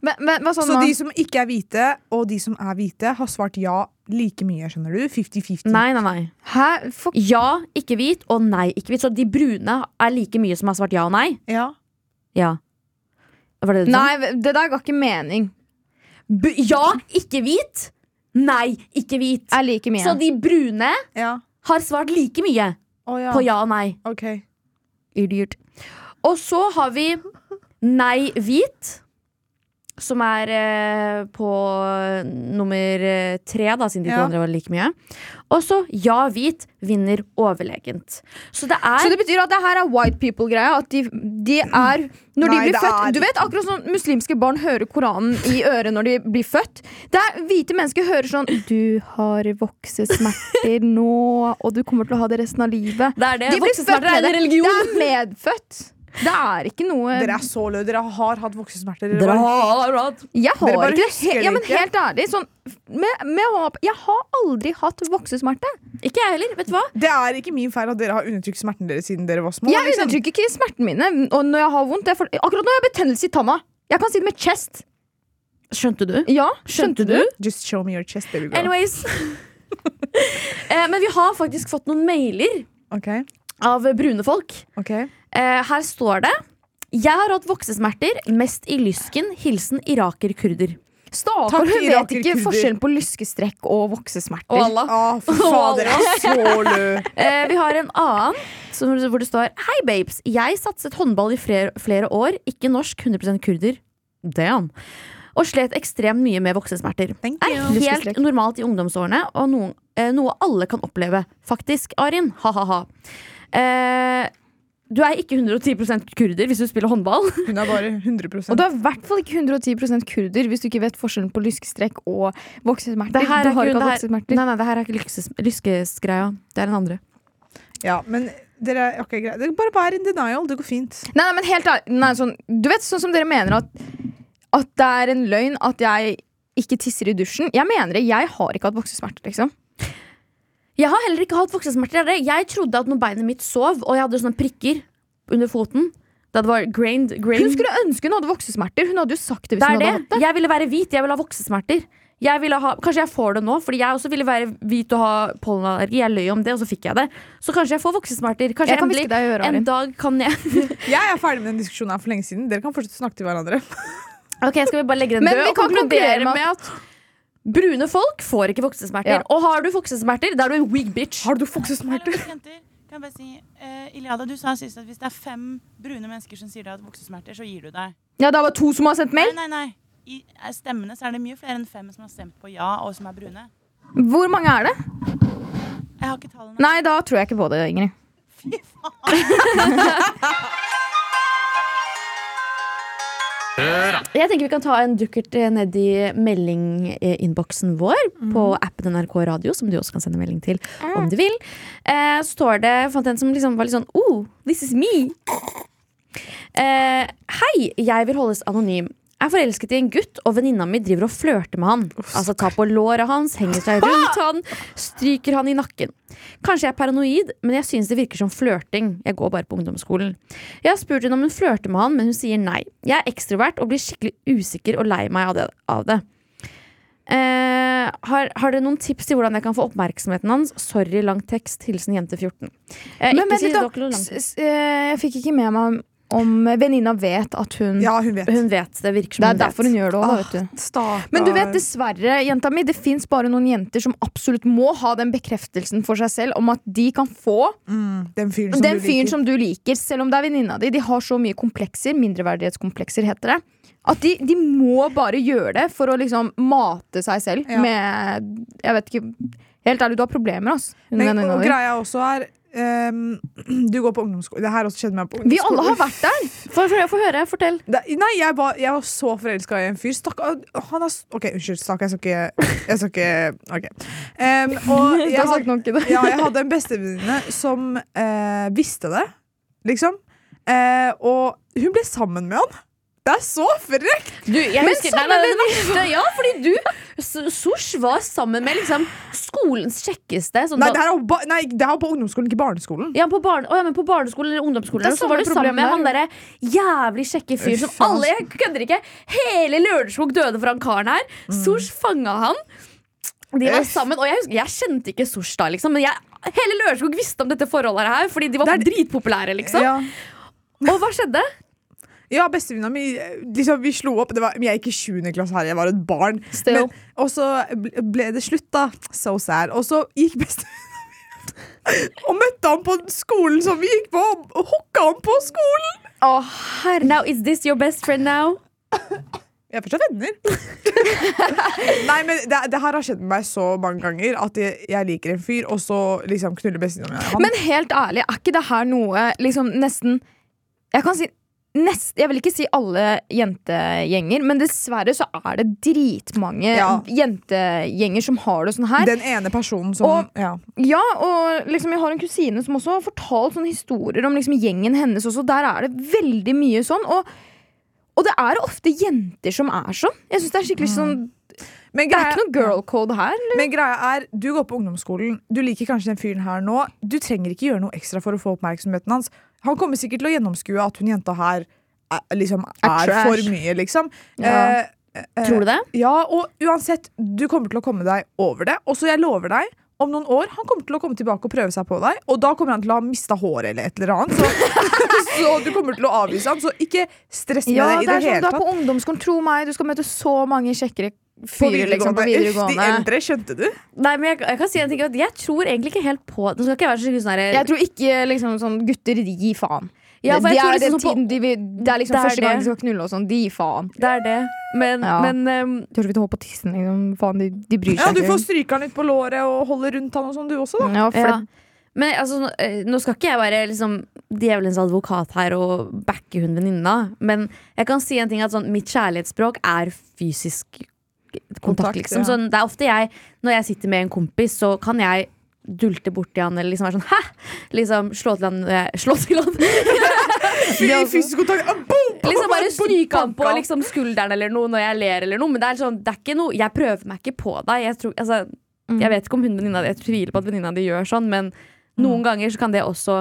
Men, men hva sånn Så de som ikke er hvite, og de som er hvite, har svart ja like mye, skjønner du? 50-50. Nei, nei, nei. Hæ? For, Ja, ikke hvit, og nei, ikke hvit. Så de brune er like mye som har svart ja og nei? Ja. Ja. Var det det nei, det der ga ikke mening. B ja, ikke hvit. Nei, ikke hvit. Er like mye. Så de brune ja. har svart like mye oh, ja. på ja og nei. Ok. Idiot. Og så har vi nei hvit, som er eh, på nummer eh, tre, da, siden de to Ja. andre var like mye. Og så ja hvit vinner overlegent. Så det er Så det betyr at det her er white people-greia? At de, de er Når de blir født er- Du vet akkurat sånn muslimske barn hører Koranen i øret når de blir født. Det er Hvite mennesker hører sånn Du har voksesmerter nå, og du kommer til å ha det resten av livet. det er det. De blir født Voksesmerter er med en det. religion. Det er medfødt. Det er ikke noe Dere er så løye. Dere har hatt voksesmerter. Dere bare- har hatt Jeg har Dere bare ikke det. ja, men helt ærlig, sånn med, med håp Jeg har aldri hatt voksesmerte. Ikke jeg heller. Vet du hva? Det er ikke min feil at dere har undertrykt smerten deres siden dere var små. Jeg liksom. undertrykker ikke smertene mine. Og når jeg har vondt Jeg får, Akkurat nå har jeg betennelse i tanna. Jeg kan si det med chest. Skjønte du? Ja, Skjønte du? Just show me your chest, baby girl. Anyways. eh, men vi har faktisk fått noen mailer okay. av brune folk. ok Eh, her står det Jeg har hatt voksesmerter, mest i lysken. Hilsen iraker-kurder. Stakkar, Takk, hun vet Iraker ikke forskjellen på lyskestrekk og voksesmerter. Allah. Ah, er lø. Eh, vi har en annen som, hvor det står Hei, babes. Jeg satset håndball i flere, flere år. Ikke norsk, 100% kurder. Damn. Og slet ekstremt mye med voksesmerter. Er helt normalt i ungdomsårene, og noe, eh, noe alle kan oppleve. Faktisk, Arin. Ha-ha-ha. Eh, du er ikke 110 kurder hvis du spiller håndball. Hun er bare 100% Og du er i hvert fall ikke 110% kurder hvis du ikke vet forskjellen på lyskestrekk og voksesmerter. Det her du er ikke- ikke det her-. Nei, nei, det her er ikke lyskes, lyskesgreia. Det er den andre. Ja, men dere Ok, greit. Dere Bare vær in denial. Det går fint. Nei, nei, men helt nei, sånn, Du vet sånn som dere mener at, at det er en løgn at jeg ikke tisser i dusjen. Jeg mener det. Jeg har ikke hatt voksesmerter, liksom. Jeg har heller ikke hatt voksesmerter. er. Jeg trodde at når beinet mitt sov, og jeg hadde sånne prikker under foten Da det var grained, grained Hun skulle ønske hun hadde voksesmerter. Hun hadde jo sagt det hvis Det hun hadde det. hatt det. Jeg ville være hvit. Jeg ville ha voksesmerter. jeg ville ha, Kanskje jeg får det nå, fordi jeg også ville være hvit og ha pollenallergi. Jeg løy om det, og så fikk jeg det. Så kanskje jeg får voksesmerter. Kanskje Jeg kan endelig deg i øret, en dag kan jeg Jeg er ferdig med den diskusjonen her for lenge siden. Dere kan fortsette å snakke til hverandre. Ok, Skal vi bare legge den død og konkludere med at brune folk får ikke voksesmerter. Ja. Og har du voksesmerter, da er du en weak bitch. Har du voksesmerter? Kan jeg bare si, uh, Iliada, du sa sist at hvis det er fem brune mennesker som sier du har voksesmerter, så gir du deg. Ja, det var to som har sendt mail. nei, nei. nei. I stemmene så er det mye flere enn fem som har stemt på ja, og som er brune. Hvor mange er det? Jeg har ikke tallene. Nei, da tror jeg ikke på det, Ingrid. Jeg tenker vi kan ta en dukkert eh, ned i meldinginnboksen vår på appen NRK Radio, som du også kan sende melding til om du vil. Eh, så står det fant en som liksom var litt sånn Oh, this is me. Eh, Hei, jeg vil holdes anonym. Er forelsket i en gutt, og venninna mi driver og flørter med han. Altså tar på låret hans, henger seg rundt han, stryker han i nakken. Kanskje jeg er paranoid, men jeg synes det virker som flørting. Jeg går bare på ungdomsskolen. Jeg har spurt henne om hun flørter med han, men hun sier nei. Jeg er ekstrovert og blir skikkelig usikker og lei meg av det. Av det. Eh, har, har dere noen tips til hvordan jeg kan få oppmerksomheten hans? Sorry, lang tekst. Hilsen jente 14. Eh, Men noe da. eh, Jeg fikk ikke med meg om venninna vet at hun Ja, hun vet. Hun vet det. Virker som Det er hun vet. derfor hun gjør det òg, Ah, du. Men du vet dessverre, jenta mi, det fins bare noen jenter som absolutt må ha den bekreftelsen for seg selv om at de kan få mm, Den fyren som den du fyren som du liker, selv om det er venninna di. De har så mye komplekser, mindreverdighetskomplekser heter det. At de, de må bare gjøre det for å liksom mate seg selv Ja. med Jeg vet ikke Helt ærlig, du har problemer, ass. Men, og greia også er ehm, Du går på ungdomsskole. Det her også skjedde meg på Vi alle har vært der! For, for, for høre. Fortell. Det, nei, jeg var, jeg var så forelska i en fyr. Stakkar. Han er OK, unnskyld. Stakkar, jeg skal ikke Jeg skal ikke OK. Um, og jeg, har had, sagt nok i det. ja, jeg hadde en bestevenninne som uh, visste det, liksom. Uh, og hun ble sammen med han. Det er så frekt! Du, jeg Men husker, nei, nei, det verste, ja, fordi du Sosh var sammen med liksom skolens kjekkeste. Sånn, Nei, det her er, ba, nei, det her er på ungdomsskolen, ikke barneskolen. ja, på, barne, oh, ja, men på barneskolen eller ungdomsskolen Så var du sammen med han derre jævlig kjekke fyr som alle Jeg kødder ikke! Hele Lørenskog døde for han karen her. Sosh fanga han. De var sammen, og jeg, husker, jeg kjente ikke Sosh da, liksom. Men jeg, hele Lørenskog visste om dette forholdet her, fordi de var er- dritpopulære, liksom. Ja. Og hva skjedde? Ja, bestevenninna mi liksom, Vi slo opp. Det var, jeg gikk i 7. klasse her, jeg var et barn. Men, og så ble- det slutt, da. So sad. Og så gikk bestevenninna og møtte han på skolen som vi gikk på, og hooka han på skolen! Å, herre Now is this your best friend now? Vi er fortsatt venner. Nei, men det, det her har skjedd med meg så mange ganger at jeg, jeg liker en fyr, og så liksom knuller bestevenninna mi. Han- Men helt ærlig, er ikke det her noe liksom nesten Jeg kan si nest, Jeg vil ikke si alle jentegjenger, men dessverre så er det dritmange Ja. jentegjenger som har det sånn her. Den ene personen som Og- ja. Ja, og liksom jeg har en kusine som også har fortalt sånne historier om liksom gjengen hennes også. Der er det veldig mye sånn. Og, og det er ofte jenter som er sånn. Jeg synes Det er skikkelig sånn Men Det er ikke noe girl code her. Eller? Men greia er, du går på ungdomsskolen, du liker kanskje den fyren her nå. Du trenger ikke gjøre noe ekstra for å få oppmerksomheten hans. Han kommer sikkert til å gjennomskue at hun jenta her er, liksom, Er for mye, liksom. Ja. Eh, eh, Tror du det? Ja, og uansett, du kommer til å komme deg over det. Og så jeg lover deg, om noen år, han kommer til å komme tilbake og prøve seg på deg. Og da kommer han til å ha mista håret eller et eller annet. Så, så du kommer til å avvise han. Så ikke stress med Ja, det i det det, sånn, hele du er tatt. på ungdomsskolen, tro meg, du skal møte så mange kjekkere fyrer liksom, på Uff, de eldre, skjønte du? Nei, men jeg, jeg kan si en ting Jeg tror egentlig ikke helt på ikke jeg være så skikkelig sånn her- Jeg tror ikke liksom, sånn, gutter gi faen. Ja, for de tror er liksom den sånn tiden de vil, Det er liksom Det er første gang de skal knulle og sånn. De gir faen. Det er det. Men, Ja. men um, Tør ikke å holde på tissen. Liksom. Faen, de, de bryr Ja, seg Du får stryke han litt på låret og holde rundt han og sånn, du også, da. Ja, for ja. Men altså, eh, nå skal ikke jeg være liksom, djevelens advokat her og backe hun venninna, men jeg kan si en ting at sånn, mitt kjærlighetsspråk er fysisk kontakt. Kontakt, liksom. ja. sånn, det er ofte jeg, når jeg sitter med en kompis, så kan jeg dulte borti han eller liksom være sånn hæ! Liksom slå til han eh, Slå til han! Fysisk kontakt. ah, boom! liksom bare stryke han på liksom, skulderen eller noe når jeg ler eller noe. Men det er sånn, det er ikke noe Jeg prøver meg ikke på deg. Jeg, tror, altså, Mm. jeg vet ikke om hun venninna Jeg tviler på at venninna di gjør sånn, men noen ganger så kan det også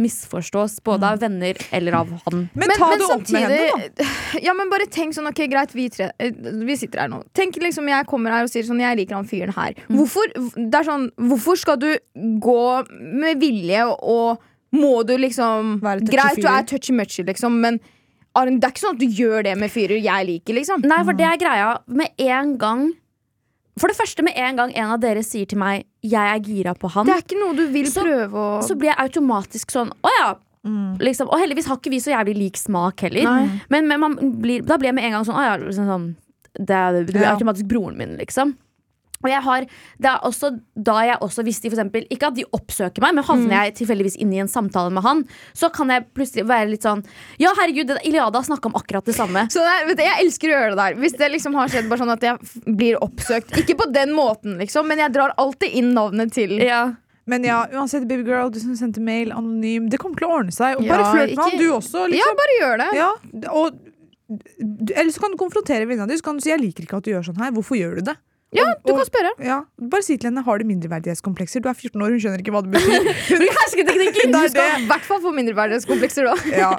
misforstås, både av venner eller av han. Men ta det opp med henne, da. Ja, men bare tenk sånn, ok, greit, vi tre eh, Vi sitter her nå. Tenk liksom jeg kommer her og sier sånn, jeg liker han fyren her. Mm. Hvorfor, det er sånn, hvorfor skal du gå med vilje og må du liksom Være Greit, du er touchy-muchy, liksom, men det er ikke sånn at du gjør det med fyrer jeg liker, liksom. Nei, for det er greia. Med en gang For det første, med en gang en av dere sier til meg 'jeg er gira på han', Det er ikke noe du vil Så- prøve å så blir jeg automatisk sånn 'å ja'. Liksom. Og heldigvis har ikke vi så jævlig lik smak heller. Nei. Men, men man blir, da blir jeg med en gang sånn 'å ja'. Liksom, sånn, det du er automatisk broren min, liksom. Og jeg har, det er også da jeg også, hvis de for eksempel Ikke at de oppsøker meg, men havner jeg tilfeldigvis inne i en samtale med han, så kan jeg plutselig være litt sånn Ja, herregud, det- Iliada snakka om akkurat det samme. Så det er, vet du, Jeg elsker å gjøre det der. Hvis det liksom har skjedd bare sånn at jeg blir oppsøkt. Ikke på den måten, liksom, men jeg drar alltid inn navnet til Ja. Men ja, uansett, babygirl, du som sendte mail anonym, det kommer til å ordne seg. Og Ja, bare flørt med ikke- han, du også. Ja, Liksom. bare gjør det. Ja, og Eller så kan du konfrontere venninna di. Så kan du si 'jeg liker ikke at du gjør sånn her'. Hvorfor gjør du det? Ja, Og- du kan spørre. Ja, bare si til henne har du mindreverdighetskomplekser. Du er 14 år, hun skjønner ikke hva det betyr. Hersketeknikken! Du skal i hvert fall få mindreverdighetskomplekser da. Ja.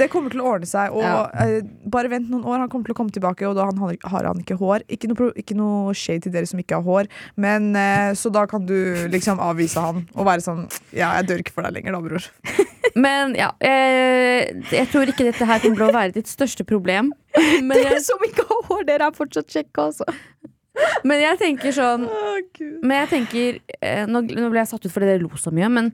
Det kommer til å ordne seg. Og Ja. eh, Bare vent noen år, han kommer til å komme tilbake, og da han har, har han ikke hår. Ikke noe, ikke noe shade til dere som ikke har hår, men eh, så da kan du liksom avvise han og være sånn Ja, jeg dør ikke for deg lenger, da, bror. Men ja, eh, jeg tror ikke dette her kommer til å være ditt største problem. Men Dere som ikke har hår, dere er fortsatt kjekke, altså. Men jeg tenker sånn Men jeg tenker eh, nå, nå ble jeg satt ut fordi dere lo så mye, men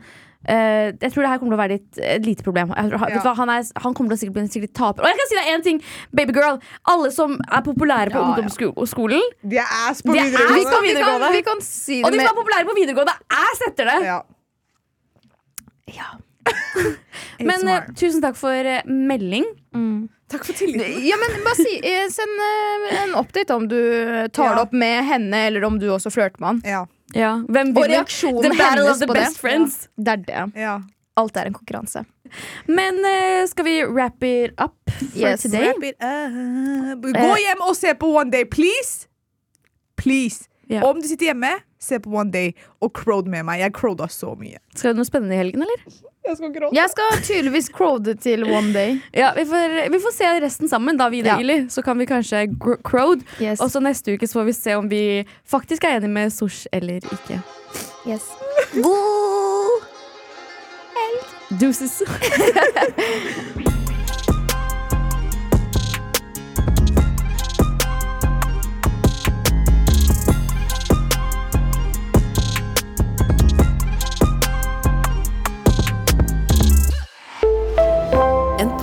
eh, jeg tror det her kommer til å være litt, et lite problem. Jeg tror, vet du hva, han, er, han kommer til å sikkert bli en sikkert taper. Og jeg kan si deg én ting! Babygirl, alle som er populære på Ja, ja. ungdomsskolen, De er ass på videregående. er Vi videregående. kan, vi, kan, vi kan si og de som er populære på videregående, er setter det! Ja. Men eh, tusen takk for eh, melding. Takk for tilliten. Ja, men bare si, eh, Send eh, en update om du tar Ja. det opp med henne, eller om du også flørter med han. Ja. Ja, hvem Og reaksjonen hennes på det. best. Det er det. ja. Alt er en konkurranse. Men uh, skal vi wrap it up for Yes. today? Wrap it up. Gå hjem og se på One Day, please! Please. Yeah. Om du sitter hjemme, se på One Day og crowd med meg. Jeg crowda så mye. Skal det noe spennende i helgen, eller? Jeg skal gråte. Jeg skal tydeligvis crowde til one day. Ja, vi får, vi får se resten sammen, da, Vidar Ja. Ili. Så kan vi kanskje crowde. Yes. Og så neste uke så får vi se om vi faktisk er enige med Sosh eller ikke. yes. God Deuces.